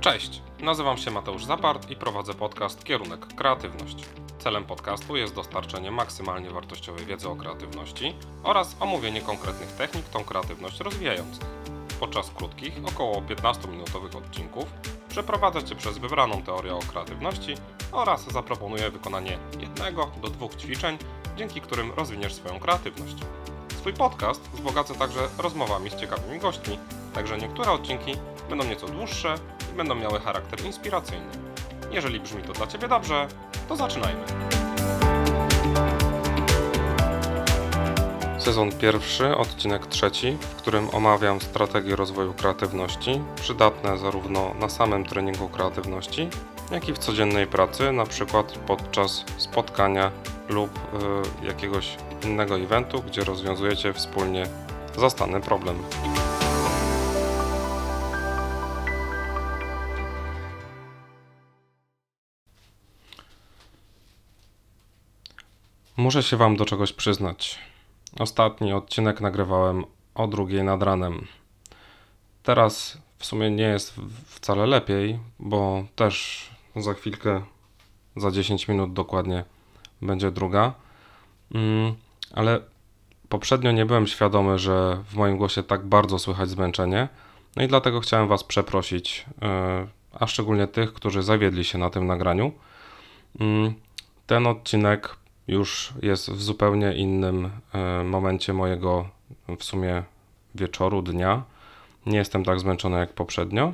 Cześć, nazywam się Mateusz Zapart i prowadzę podcast Kierunek Kreatywność. Celem podcastu jest dostarczenie maksymalnie wartościowej wiedzy o kreatywności oraz omówienie konkretnych technik tą kreatywność rozwijających. Podczas krótkich, około 15-minutowych odcinków przeprowadzę Cię przez wybraną teorię o kreatywności oraz zaproponuję wykonanie jednego do dwóch ćwiczeń, dzięki którym rozwiniesz swoją kreatywność. Swój podcast wzbogacę także rozmowami z ciekawymi gośćmi, także niektóre odcinki będą nieco dłuższe będą miały charakter inspiracyjny. Jeżeli brzmi to dla Ciebie dobrze, to zaczynajmy. Sezon pierwszy, odcinek trzeci, w którym omawiam strategie rozwoju kreatywności, przydatne zarówno na samym treningu kreatywności, jak i w codziennej pracy, na przykład podczas spotkania lub y, jakiegoś innego eventu, gdzie rozwiązujecie wspólnie zastany problem. Muszę się Wam do czegoś przyznać. Ostatni odcinek nagrywałem o drugiej nad ranem. Teraz w sumie nie jest wcale lepiej, bo też za chwilkę, za 10 minut dokładnie będzie druga. Mm, ale poprzednio nie byłem świadomy, że w moim głosie tak bardzo słychać zmęczenie. No i dlatego chciałem Was przeprosić, e, a szczególnie tych, którzy zawiedli się na tym nagraniu. Mm, ten odcinek już jest w zupełnie innym e, momencie mojego w sumie wieczoru, dnia. Nie jestem tak zmęczony jak poprzednio.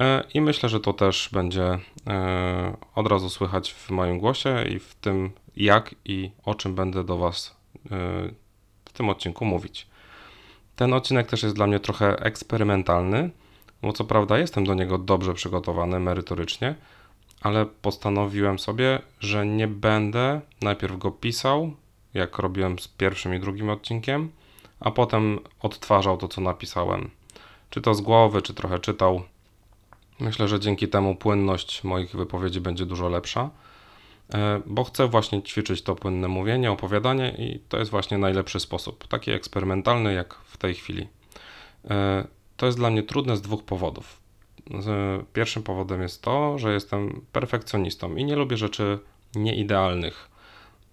E, I myślę, że to też będzie od razu słychać w moim głosie i w tym, jak i o czym będę do Was w tym odcinku mówić. Ten odcinek też jest dla mnie trochę eksperymentalny, bo co prawda jestem do niego dobrze przygotowany merytorycznie, ale postanowiłem sobie, że nie będę najpierw go pisał, jak robiłem z pierwszym i drugim odcinkiem, a potem odtwarzał to, co napisałem. Czy to z głowy, czy trochę czytał. Myślę, że dzięki temu płynność moich wypowiedzi będzie dużo lepsza. E, bo chcę właśnie ćwiczyć to płynne mówienie, opowiadanie i to jest właśnie najlepszy sposób, taki eksperymentalny jak w tej chwili. E, to jest dla mnie trudne z dwóch powodów. Pierwszym powodem jest to, że jestem perfekcjonistą i nie lubię rzeczy nieidealnych,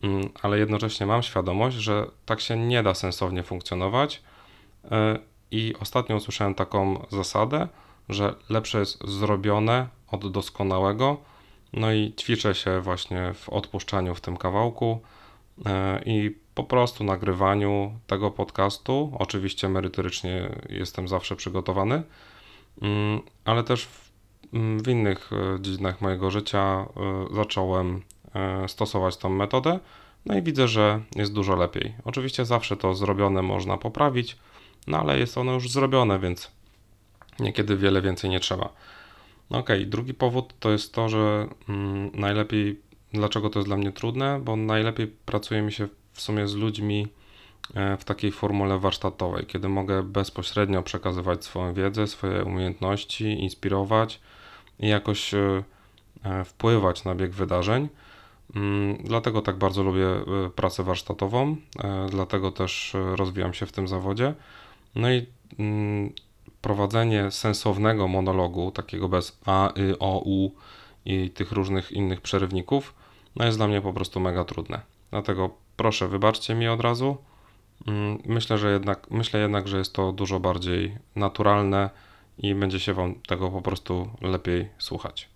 mm, ale jednocześnie mam świadomość, że tak się nie da sensownie funkcjonować. E, I ostatnio usłyszałem taką zasadę, że lepsze jest zrobione od doskonałego, no i ćwiczę się właśnie w odpuszczaniu w tym kawałku e, i po prostu nagrywaniu tego podcastu. Oczywiście merytorycznie jestem zawsze przygotowany, ale też w, mm, w innych e, dziedzinach mojego życia e, zacząłem stosować tą metodę. No i widzę, że jest dużo lepiej. Oczywiście zawsze to zrobione można poprawić, no ale jest ono już zrobione, więc niekiedy wiele więcej nie trzeba. No okay. drugi powód to jest to, że mm, najlepiej, dlaczego to jest dla mnie trudne, bo najlepiej pracuje mi się w sumie z ludźmi e, w takiej formule warsztatowej, kiedy mogę bezpośrednio przekazywać swoją wiedzę, swoje umiejętności, inspirować i jakoś e, e, wpływać na bieg wydarzeń. Mm, dlatego tak bardzo lubię pracę warsztatową, dlatego też rozwijam się w tym zawodzie. No i mm, prowadzenie sensownego monologu, takiego bez a, y, o, u i tych różnych innych przerywników, no jest dla mnie po prostu mega trudne. Dlatego proszę, wybaczcie mi od razu. Mm, myślę, że jednak, myślę jednak, że jest to dużo bardziej naturalne i będzie się Wam tego po prostu lepiej słuchać.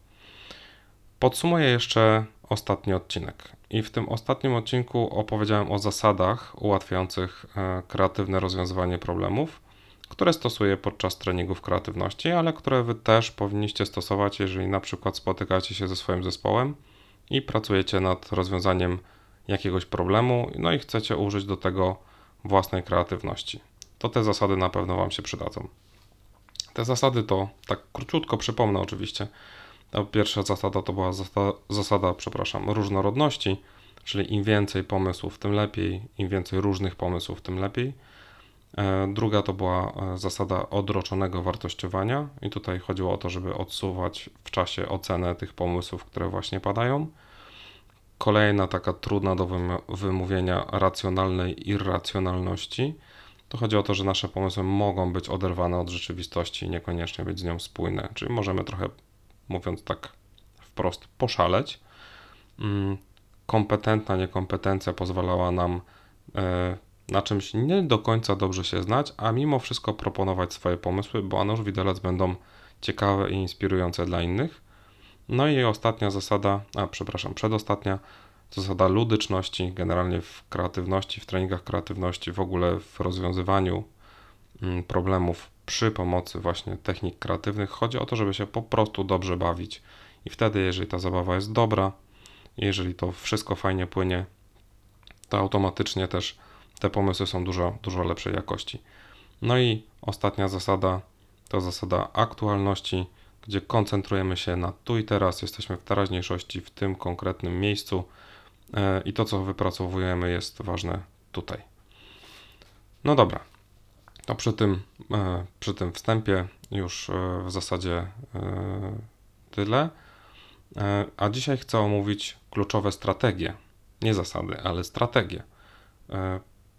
Podsumuję jeszcze ostatni odcinek. I w tym ostatnim odcinku opowiedziałem o zasadach ułatwiających e, kreatywne rozwiązywanie problemów które stosuję podczas treningów kreatywności, ale które Wy też powinniście stosować, jeżeli na przykład spotykacie się ze swoim zespołem i pracujecie nad rozwiązaniem jakiegoś problemu, no i chcecie użyć do tego własnej kreatywności. To te zasady na pewno Wam się przydadzą. Te zasady to, tak króciutko przypomnę oczywiście, pierwsza zasada to była zasada, zasada, przepraszam, różnorodności, czyli im więcej pomysłów, tym lepiej, im więcej różnych pomysłów, tym lepiej. E, druga to była e, zasada odroczonego wartościowania, i tutaj chodziło o to, żeby odsuwać w czasie ocenę tych pomysłów, które właśnie padają. Kolejna taka trudna do wymówienia racjonalnej irracjonalności. To chodzi o to, że nasze pomysły mogą być oderwane od rzeczywistości i niekoniecznie być z nią spójne, czyli możemy trochę mówiąc tak wprost, poszaleć. Mm, kompetentna niekompetencja pozwalała nam e, na czymś nie do końca dobrze się znać, a mimo wszystko proponować swoje pomysły, bo a nuż widelec będą ciekawe i inspirujące dla innych. No i ostatnia zasada, a przepraszam, przedostatnia zasada ludyczności, generalnie w kreatywności, w treningach kreatywności, w ogóle w rozwiązywaniu mm, problemów przy pomocy właśnie technik kreatywnych. Chodzi o to, żeby się po prostu dobrze bawić. I wtedy, jeżeli ta zabawa jest dobra, jeżeli to wszystko fajnie płynie, to automatycznie też te pomysły są dużo, dużo lepszej jakości. No i ostatnia zasada to zasada aktualności, gdzie koncentrujemy się na tu i teraz, jesteśmy w teraźniejszości, w tym konkretnym miejscu e, i to, co wypracowujemy, jest ważne tutaj. No dobra, to przy tym, e, przy tym wstępie już e, w zasadzie tyle. A dzisiaj chcę omówić kluczowe strategie, nie zasady, ale strategie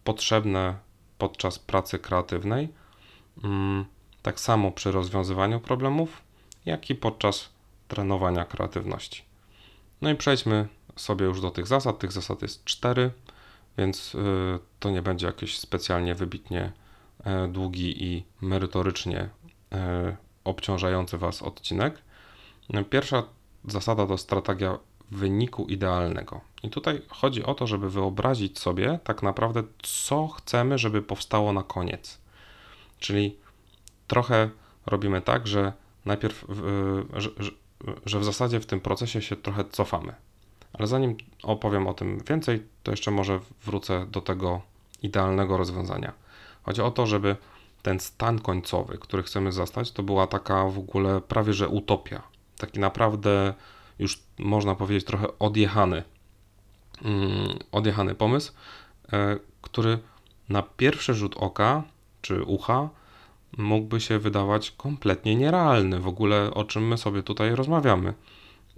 potrzebne podczas pracy kreatywnej, mm, tak samo przy rozwiązywaniu problemów, jak i podczas trenowania kreatywności. No i przejdźmy sobie już do tych zasad. Tych zasad jest cztery, więc y, to nie będzie jakiś specjalnie wybitnie e, długi i merytorycznie e, obciążający Was odcinek. Pierwsza zasada to strategia wyniku idealnego. I tutaj chodzi o to, żeby wyobrazić sobie tak naprawdę, co chcemy, żeby powstało na koniec. Czyli trochę robimy tak, że najpierw, że, że w zasadzie w tym procesie się trochę cofamy. Ale zanim opowiem o tym więcej, to jeszcze może wrócę do tego idealnego rozwiązania. Chodzi o to, żeby ten stan końcowy, który chcemy zastać, to była taka w ogóle prawie że utopia. Taki naprawdę już można powiedzieć trochę odjechany, mm, odjechany pomysł, e, który na pierwszy rzut oka czy ucha mógłby się wydawać kompletnie nierealny, w ogóle o czym my sobie tutaj rozmawiamy.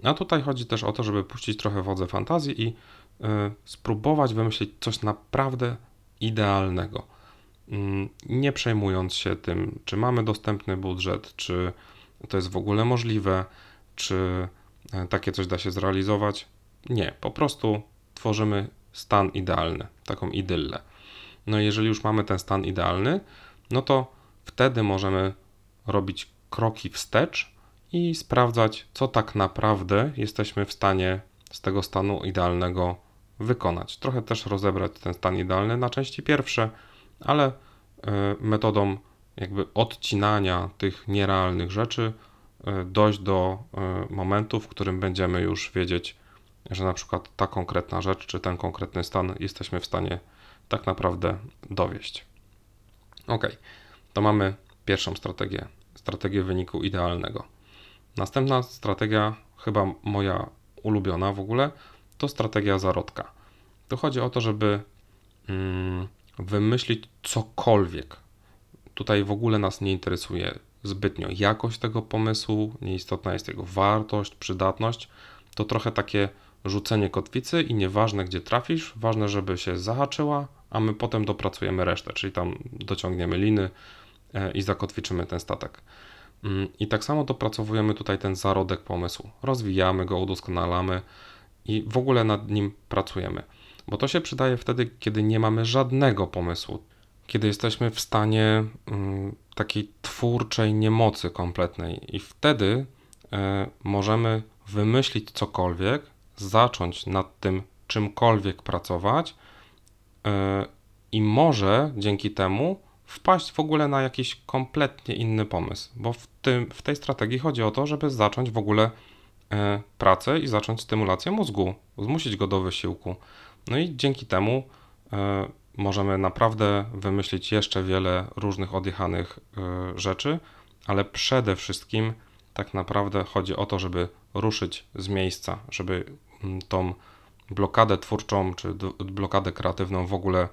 A tutaj chodzi też o to, żeby puścić trochę wodze fantazji i y, spróbować wymyślić coś naprawdę idealnego. Y, nie przejmując się tym, czy mamy dostępny budżet, czy to jest w ogóle możliwe, czy E, takie coś da się zrealizować. Nie, po prostu tworzymy stan idealny, taką idyllę. No i jeżeli już mamy ten stan idealny, no to wtedy możemy robić kroki wstecz i sprawdzać, co tak naprawdę jesteśmy w stanie z tego stanu idealnego wykonać. Trochę też rozebrać ten stan idealny na części pierwsze, ale e, metodą jakby odcinania tych nierealnych rzeczy E, dojść do e, momentu, w którym będziemy już wiedzieć, że na przykład ta konkretna rzecz, czy ten konkretny stan jesteśmy w stanie tak naprawdę dowieść. Ok, to mamy pierwszą strategię, strategię wyniku idealnego. Następna strategia, chyba moja ulubiona w ogóle, to strategia zarodka. Tu chodzi o to, żeby mm, wymyślić cokolwiek. Tutaj w ogóle nas nie interesuje zbytnio jakość tego pomysłu, nieistotna jest jego wartość, przydatność. To trochę takie rzucenie kotwicy i nieważne gdzie trafisz, ważne, żeby się zahaczyła, a my potem dopracujemy resztę, czyli tam dociągniemy liny i zakotwiczymy ten statek. Mm, I tak samo dopracowujemy tutaj ten zarodek pomysłu. Rozwijamy go, udoskonalamy i w ogóle nad nim pracujemy. Bo to się przydaje wtedy, kiedy nie mamy żadnego pomysłu kiedy jesteśmy w stanie mm, takiej twórczej niemocy kompletnej, i wtedy e, możemy wymyślić cokolwiek, zacząć nad tym czymkolwiek pracować e, i może dzięki temu wpaść w ogóle na jakiś kompletnie inny pomysł, bo w, tym, w tej strategii chodzi o to, żeby zacząć w ogóle e, pracę i zacząć stymulację mózgu, zmusić go do wysiłku. No i dzięki temu możemy naprawdę wymyślić jeszcze wiele różnych odjechanych y, rzeczy, ale przede wszystkim tak naprawdę chodzi o to, żeby ruszyć z miejsca, żeby mm, tą blokadę twórczą czy blokadę kreatywną w ogóle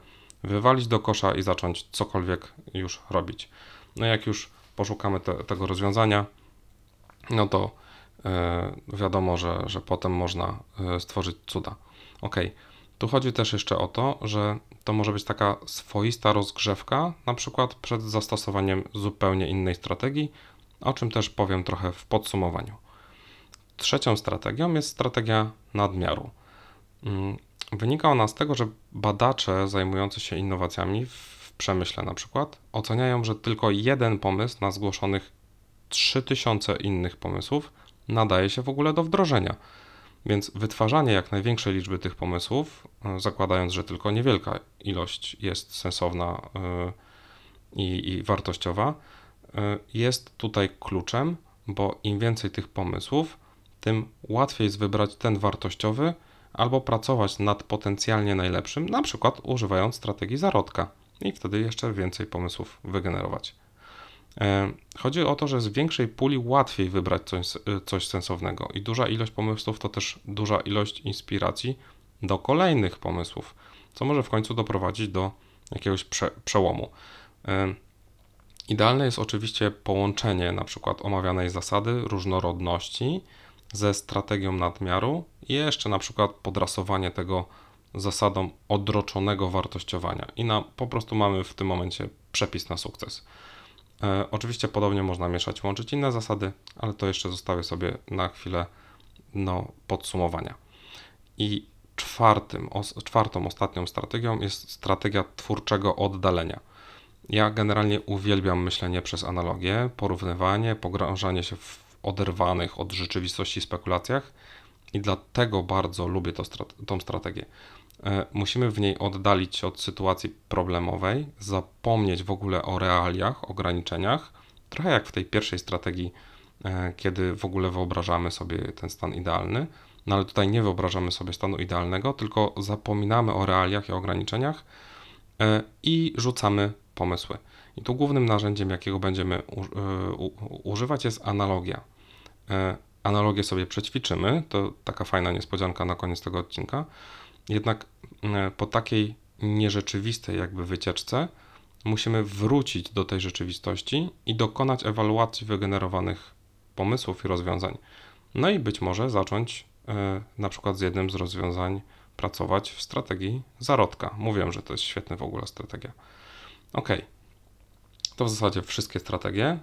wywalić do kosza i zacząć cokolwiek już robić. No jak już poszukamy te, tego rozwiązania, no to yy, wiadomo, że, że potem można yy, stworzyć cuda. Ok, tu chodzi też jeszcze o to, że to może być taka swoista rozgrzewka, na przykład przed zastosowaniem zupełnie innej strategii, o czym też powiem trochę w podsumowaniu. trzecią strategią jest strategia nadmiaru. Wynika ona z tego, że badacze zajmujący się innowacjami w przemyśle na przykład oceniają, że tylko jeden pomysł na zgłoszonych 3000 innych pomysłów nadaje się w ogóle do wdrożenia. Więc wytwarzanie jak największej liczby tych pomysłów, e, zakładając, że tylko niewielka ilość jest sensowna e, i, i wartościowa, e, jest tutaj kluczem, bo im więcej tych pomysłów, tym łatwiej jest wybrać ten wartościowy albo pracować nad potencjalnie najlepszym, na przykład używając strategii zarodka i wtedy jeszcze więcej pomysłów wygenerować. E, chodzi o to, że z większej puli łatwiej wybrać coś, coś sensownego i duża ilość pomysłów to też duża ilość inspiracji do kolejnych pomysłów, co może w końcu doprowadzić do jakiegoś prze, przełomu. E, idealne jest oczywiście połączenie na przykład omawianej zasady różnorodności ze strategią nadmiaru i jeszcze na przykład podrasowanie tego zasadą odroczonego wartościowania. I na, po prostu mamy w tym momencie przepis na sukces. E, oczywiście podobnie można mieszać, łączyć inne zasady, ale to jeszcze zostawię sobie na chwilę no, podsumowania. I czwartym, os, czwartą, ostatnią strategią jest strategia twórczego oddalenia. Ja generalnie uwielbiam myślenie przez analogię, porównywanie, pogrążanie się w oderwanych od rzeczywistości spekulacjach i dlatego bardzo lubię to, tą strategię. E, musimy w niej oddalić się od sytuacji problemowej, zapomnieć w ogóle o realiach, ograniczeniach, trochę jak w tej pierwszej strategii, e, kiedy w ogóle wyobrażamy sobie ten stan idealny. No ale tutaj nie wyobrażamy sobie stanu idealnego, tylko zapominamy o realiach i ograniczeniach e, i rzucamy pomysły. I tu głównym narzędziem, jakiego będziemy używać, jest analogia. Analogię sobie przećwiczymy, to taka fajna niespodzianka na koniec tego odcinka. Jednak e, po takiej nierzeczywistej jakby wycieczce musimy wrócić do tej rzeczywistości i dokonać ewaluacji wygenerowanych pomysłów i rozwiązań. No i być może zacząć e, na przykład z jednym z rozwiązań pracować w strategii zarodka. Mówiłem, że to jest świetna w ogóle strategia. Ok, to w zasadzie wszystkie strategie.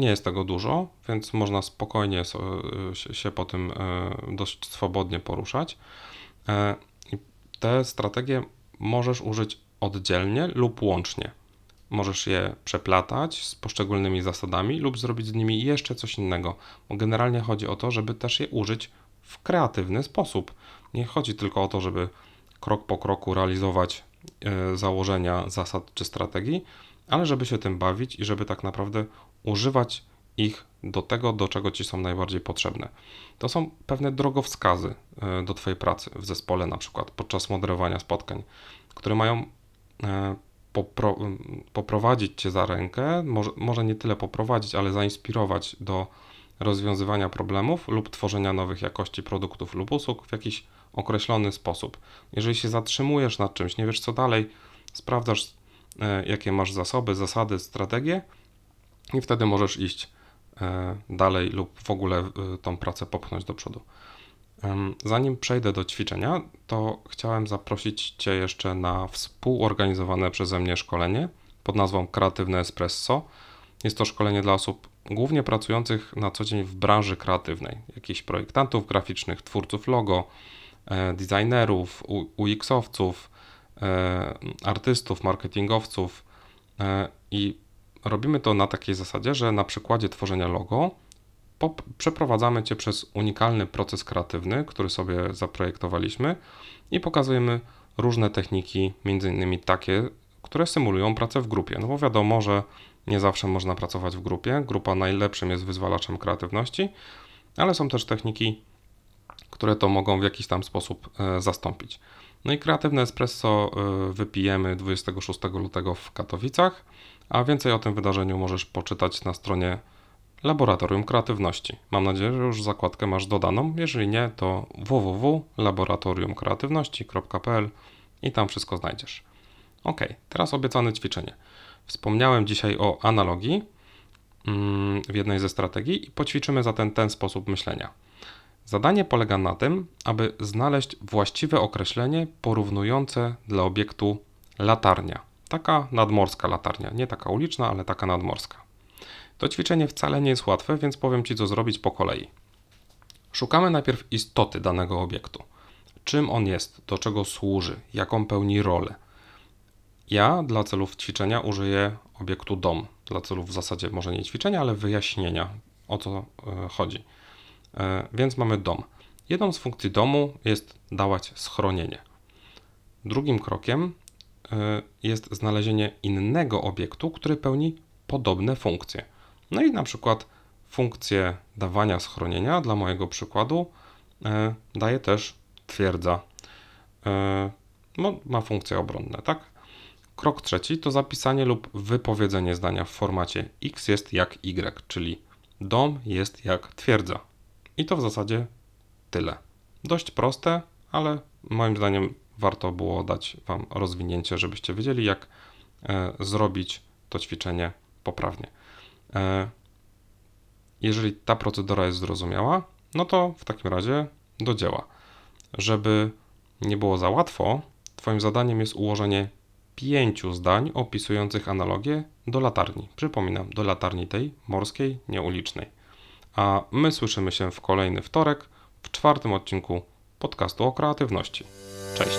E, nie jest tego dużo, więc można spokojnie się po tym dość swobodnie poruszać. E, te strategie możesz użyć oddzielnie lub łącznie. Możesz je przeplatać z poszczególnymi zasadami lub zrobić z nimi jeszcze coś innego. Generalnie chodzi o to, żeby też je użyć w kreatywny sposób. Nie chodzi tylko o to, żeby krok po kroku realizować e, założenia, zasad czy strategii, ale żeby się tym bawić i żeby tak naprawdę używać ich do tego, do czego ci są najbardziej potrzebne. To są pewne drogowskazy e, do Twojej pracy w zespole, na przykład podczas moderowania spotkań, które mają e, popro poprowadzić Cię za rękę, może, może nie tyle poprowadzić, ale zainspirować do rozwiązywania problemów lub tworzenia nowych jakości produktów lub usług w jakiś określony sposób. Jeżeli się zatrzymujesz nad czymś, nie wiesz co dalej, sprawdzasz, e, jakie masz zasoby, zasady, strategie i wtedy możesz iść E, dalej lub w ogóle e, tą pracę popchnąć do przodu. Zanim przejdę do ćwiczenia, to chciałem zaprosić Cię jeszcze na współorganizowane przeze mnie szkolenie pod nazwą Kreatywne Espresso. Jest to szkolenie dla osób głównie pracujących na co dzień w branży kreatywnej, jakichś projektantów graficznych, twórców logo, designerów, UX-owców, artystów, marketingowców i robimy to na takiej zasadzie, że na przykładzie tworzenia logo przeprowadzamy Cię przez unikalny proces kreatywny, który sobie zaprojektowaliśmy i pokazujemy różne techniki, między innymi takie, które symulują pracę w grupie. No bo wiadomo, że nie zawsze można pracować w grupie. Grupa najlepszym jest wyzwalaczem kreatywności, ale są też techniki, które to mogą w jakiś tam sposób e, zastąpić. No i kreatywne espresso e, wypijemy 26 lutego w Katowicach. A więcej o tym wydarzeniu możesz poczytać na stronie Laboratorium Kreatywności. Mam nadzieję, że już zakładkę masz dodaną. Jeżeli nie, to www.laboratoriumkreatywności.pl i tam wszystko znajdziesz. Ok, teraz obiecane ćwiczenie. Wspomniałem dzisiaj o analogii mm, w jednej ze strategii i poćwiczymy zatem ten sposób myślenia. Zadanie polega na tym, aby znaleźć właściwe określenie porównujące dla obiektu latarnia. Taka nadmorska latarnia, nie taka uliczna, ale taka nadmorska. To ćwiczenie wcale nie jest łatwe, więc powiem Ci, co zrobić po kolei. Szukamy najpierw istoty danego obiektu. Czym on jest, do czego służy, jaką pełni rolę. Ja dla celów ćwiczenia użyję obiektu dom. Dla celów w zasadzie może nie ćwiczenia, ale wyjaśnienia o co e, chodzi. E, Więc mamy dom. Jedną z funkcji domu jest dawać schronienie. Drugim krokiem e, jest znalezienie innego obiektu, który pełni podobne funkcje. No i na przykład funkcję dawania schronienia dla mojego przykładu e, daje też twierdza. No, ma funkcje obronne, tak? Krok trzeci to zapisanie lub wypowiedzenie zdania w formacie x jest jak y, czyli dom jest jak twierdza. I to w zasadzie tyle. Dość proste, ale moim zdaniem warto było dać Wam rozwinięcie, żebyście wiedzieli, jak e, zrobić to ćwiczenie poprawnie. E, jeżeli ta procedura jest zrozumiała, no to w takim razie do dzieła. Żeby nie było za łatwo, Twoim zadaniem jest ułożenie pięciu zdań opisujących analogię do latarni. Przypominam, do latarni tej morskiej, nieulicznej. A my słyszymy się w kolejny wtorek, w czwartym odcinku podcastu o kreatywności. Cześć!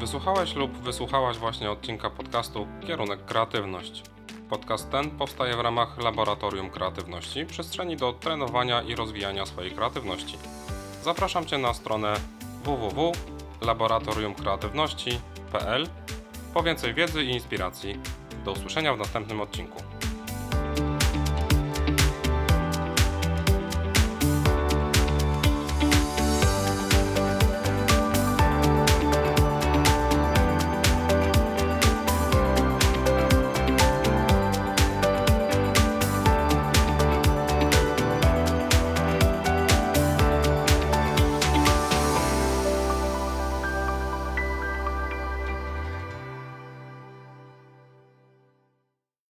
Wysłuchałeś lub wysłuchałaś właśnie odcinka podcastu Kierunek Kreatywność. Podcast ten powstaje w ramach Laboratorium Kreatywności, przestrzeni do trenowania i rozwijania swojej kreatywności. Zapraszam Cię na stronę www.laboratoriumkreatywności.pl po więcej wiedzy i inspiracji. Do usłyszenia w następnym odcinku.